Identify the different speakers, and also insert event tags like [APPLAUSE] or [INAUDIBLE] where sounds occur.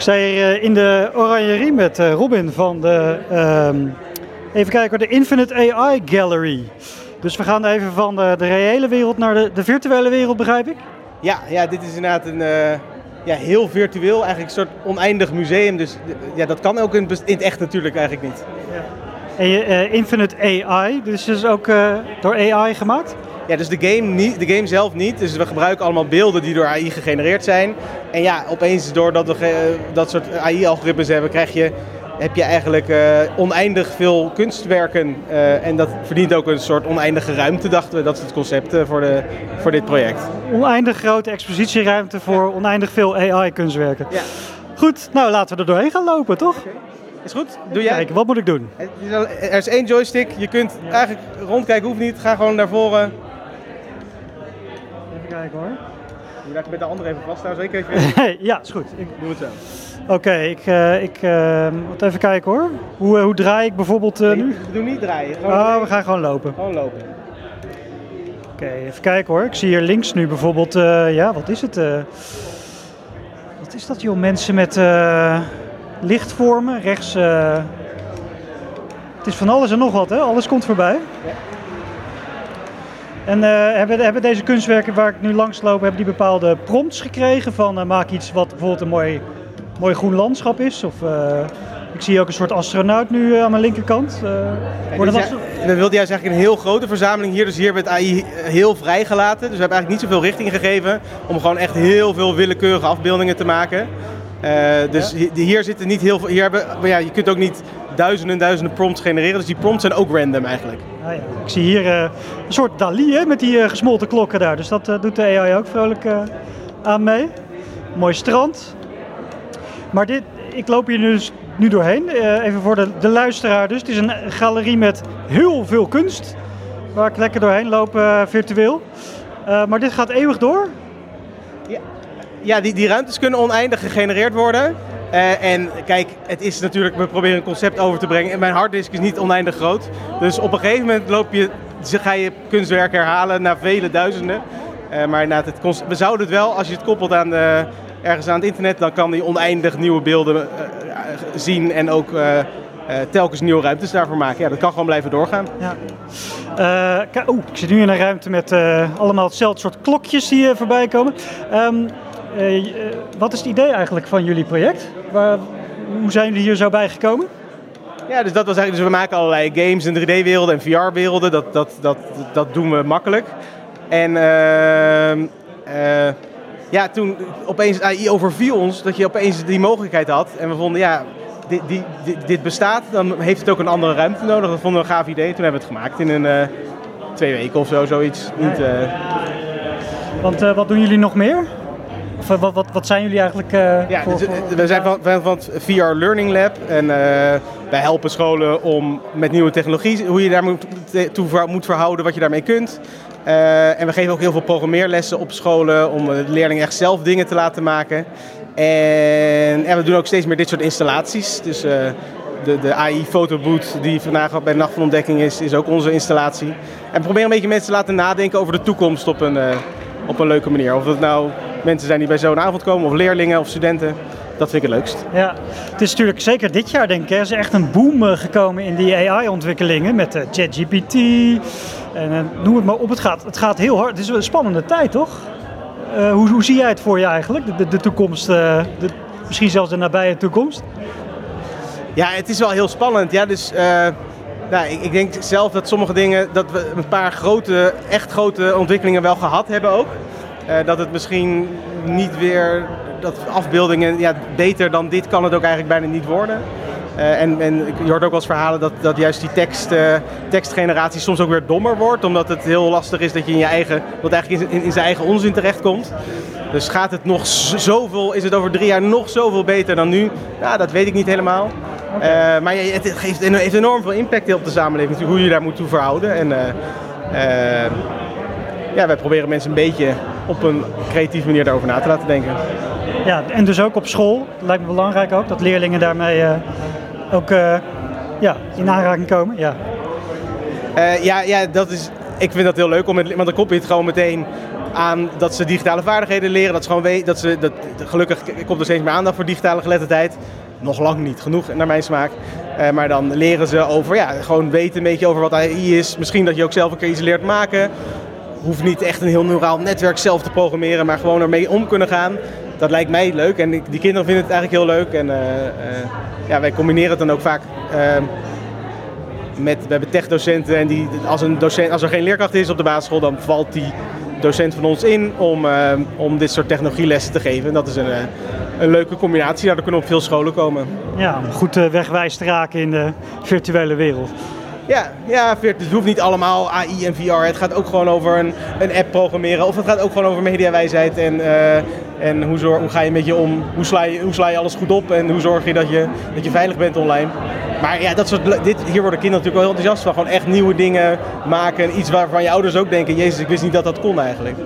Speaker 1: Ik sta hier eh, in de oranjerie met eh, Robin van de, ehm, even kijken, de Infinite AI Gallery. Dus we gaan even van de, de reële wereld naar de, de virtuele wereld, begrijp ik?
Speaker 2: Ja, ja dit is inderdaad een eh, ja, heel virtueel, eigenlijk een soort oneindig museum. Dus ja, dat kan ook in, in het echt natuurlijk eigenlijk niet.
Speaker 1: Eh, Infinite AI, dus is ook eh, door AI gemaakt?
Speaker 2: Ja, dus de game, niet, de game zelf niet. Dus we gebruiken allemaal beelden die door AI gegenereerd zijn. En ja, opeens doordat we ge- dat soort AI-algoritmes hebben, krijg je, heb je eigenlijk eh, oneindig veel kunstwerken. Eh, en dat verdient ook een soort oneindige ruimte, dachten we. Dat is het concept eh, voor, de, voor dit project.
Speaker 1: Oneindig grote expositieruimte voor oneindig veel AI-kunstwerken.
Speaker 2: Ja.
Speaker 1: Goed, nou laten we er doorheen gaan lopen, toch?
Speaker 2: Is goed? Doe jij?
Speaker 1: Kijken, wat moet ik doen?
Speaker 2: Al- Er is één joystick. Je kunt eigenlijk rondkijken, hoeft niet. Ga gewoon naar voren.
Speaker 1: Even kijken hoor.
Speaker 2: Moet je met de andere even vasthouden, zeker? [LAUGHS]
Speaker 1: ja, is goed. Ik-
Speaker 2: Doe het zo.
Speaker 1: Oké, ik, eh, ik eh, moet even kijken hoor. Hoe, eh, hoe draai ik bijvoorbeeld eh, nu?
Speaker 2: We doen niet draaien. Gewoon,
Speaker 1: Oh, we gaan gewoon lopen.
Speaker 2: gewoon lopen.
Speaker 1: Oké, even kijken hoor. Ik zie hier links nu bijvoorbeeld, eh, ja, wat is het? eh? wat is dat joh? Mensen met eh, lichtvormen. Rechts, eh, het is van alles en nog wat hè? Alles komt voorbij.
Speaker 2: Ja.
Speaker 1: En eh, hebben, hebben deze kunstwerken waar ik nu langs loop, hebben die bepaalde prompts gekregen van eh, maak iets wat bijvoorbeeld een mooi, mooi groen landschap is? Of ik zie ook een soort astronaut nu aan mijn linkerkant.
Speaker 2: we wilden juist eigenlijk een heel grote verzameling hier. Dus hier werd AI heel vrijgelaten. Dus we hebben eigenlijk niet zoveel richting gegeven. Om gewoon echt heel veel willekeurige afbeeldingen te maken. Eh, dus hi- hier zitten niet heel veel. Hier hebben, maar ja, je kunt ook niet duizenden en duizenden prompts genereren. Dus die prompts zijn ook random eigenlijk.
Speaker 1: Ah, ja. Ik zie hier eh, een soort Dali hè, met die eh, gesmolten klokken daar. Dus dat doet de AI ook vrolijk aan mee. Mooi strand. Maar dit, ik loop hier dus nu doorheen. Even voor de, de luisteraar dus. Het is een galerie met heel veel kunst. Waar ik lekker doorheen loop virtueel. Maar dit gaat eeuwig door.
Speaker 2: Ja, die, die ruimtes kunnen oneindig gegenereerd worden. Eh, en kijk, het is natuurlijk, we proberen een concept over te brengen. En mijn harddisk is niet oneindig groot. Dus op een gegeven moment loop je, ga je kunstwerk herhalen naar vele duizenden. Eh, maar inderdaad, het, we zouden het wel, als je het koppelt aan de, ergens aan het internet, dan kan die oneindig nieuwe beelden eh, eh, zien en ook eh, eh, telkens nieuwe ruimtes daarvoor maken. Ja, dat kan gewoon blijven doorgaan.
Speaker 1: Ja. Eh, Oeh, ik zit nu in een ruimte met eh, allemaal hetzelfde soort klokjes die eh, voorbij komen. Ehm, eh, eh, wat is het idee eigenlijk van jullie project? Waar, hoe zijn jullie hier zo bij gekomen?
Speaker 2: Ja, dus dat was eigenlijk, dus we maken allerlei games in 3D-werelden en VR-werelden. Dat, dat, dat, dat doen we makkelijk. En eh, ja, toen opeens AI overviel ons dat je opeens die mogelijkheid had. En we vonden, ja, dit, die, dit, dit bestaat, dan heeft het ook een andere ruimte nodig. Dat vonden we een gaaf idee. Toen hebben we het gemaakt in een twee weken of zo, zoiets. Niet,
Speaker 1: Want wat doen jullie nog meer? Of eh, wat, wat, wat zijn jullie eigenlijk eh,
Speaker 2: Ja,
Speaker 1: voor,
Speaker 2: dus,
Speaker 1: voor-
Speaker 2: we zijn van, van, van het VR Learning Lab en eh, wij helpen scholen om met nieuwe technologie, hoe je daar moet, toe moet verhouden, wat je daarmee kunt. En we geven ook heel veel programmeerlessen op scholen om de leerlingen echt zelf dingen te laten maken. En, en we doen ook steeds meer dit soort installaties. Dus de, de AI-fotoboot die vandaag bij de Nacht van Ontdekking is, is ook onze installatie. En we proberen een beetje mensen te laten nadenken over de toekomst op een, op een leuke manier. Of het nou mensen zijn die bij zo'n avond komen, of leerlingen of studenten. Dat vind ik het leukst.
Speaker 1: Ja, het is natuurlijk zeker dit jaar denk ik. Er is echt een boom eh, gekomen in die AI-ontwikkelingen met eh, ChatGPT. En eh, noem het maar op, het gaat, het gaat heel hard. Het is een spannende tijd, toch? Hoe, hoe zie jij het voor je eigenlijk, de, de, de toekomst, de, misschien zelfs de nabije toekomst?
Speaker 2: Ja, het is wel heel spannend. Ja, dus nou, ik, ik denk zelf dat sommige dingen, dat we een paar grote, echt grote ontwikkelingen wel gehad hebben ook. Eh, dat het misschien niet weer, dat afbeeldingen, ja, beter dan dit kan het ook eigenlijk bijna niet worden. Eh, en, en je hoort ook wel eens verhalen dat, dat juist die tekst, eh, tekstgeneratie soms ook weer dommer wordt. Omdat het heel lastig is dat je in je eigen, wat eigenlijk in, in, zijn eigen onzin terechtkomt. Dus gaat het nog zoveel, is het over drie jaar nog zoveel beter dan nu? Ja, dat weet ik niet helemaal. Maar het geeft, heeft enorm veel impact op de samenleving, hoe je daar moet toe verhouden. En ja, wij proberen mensen een beetje op een creatieve manier daarover na te laten denken.
Speaker 1: Ja, en dus ook op school, lijkt me belangrijk ook, dat leerlingen daarmee eh, ook eh, ja, in aanraking komen. Ja.
Speaker 2: Eh, ja, ja, dat is, ik vind dat heel leuk, om met, want dan koppel je het gewoon meteen aan dat ze digitale vaardigheden leren. Dat ze gewoon weten dat ze. Dat, gelukkig komt er steeds meer aandacht voor digitale geletterdheid. Nog lang niet genoeg naar mijn smaak. Uh, maar dan leren ze over, ja, gewoon weten een beetje over wat AI is. Misschien dat je ook zelf een keer iets leert maken. Hoeft niet echt een heel neuraal netwerk zelf te programmeren, maar gewoon ermee om kunnen gaan. Dat lijkt mij leuk en die kinderen vinden het eigenlijk heel leuk. En uh, uh, ja, wij combineren het dan ook vaak ehm, met, we hebben techdocenten en die, als, een docent, als er geen leerkracht is op de basisschool, dan valt die docent van ons in om, uh, om dit soort technologielessen te geven. En dat is een, een leuke combinatie. Daardoor kunnen op veel scholen komen.
Speaker 1: Ja, om goed wegwijs te raken in de virtuele wereld.
Speaker 2: Ja, ja, het hoeft niet allemaal AI en VR. Het gaat ook gewoon over een, een app programmeren. Of het gaat ook gewoon over mediawijsheid. En, uh, en hoe, zorg, hoe ga je met je om? Hoe sla je, hoe je alles goed op? En hoe zorg je dat je, dat je veilig bent online? Maar ja, dat soort, dit, hier worden kinderen natuurlijk wel enthousiast van. Gewoon echt nieuwe dingen maken. Iets waarvan je ouders ook denken, jezus, ik wist niet dat dat kon eigenlijk.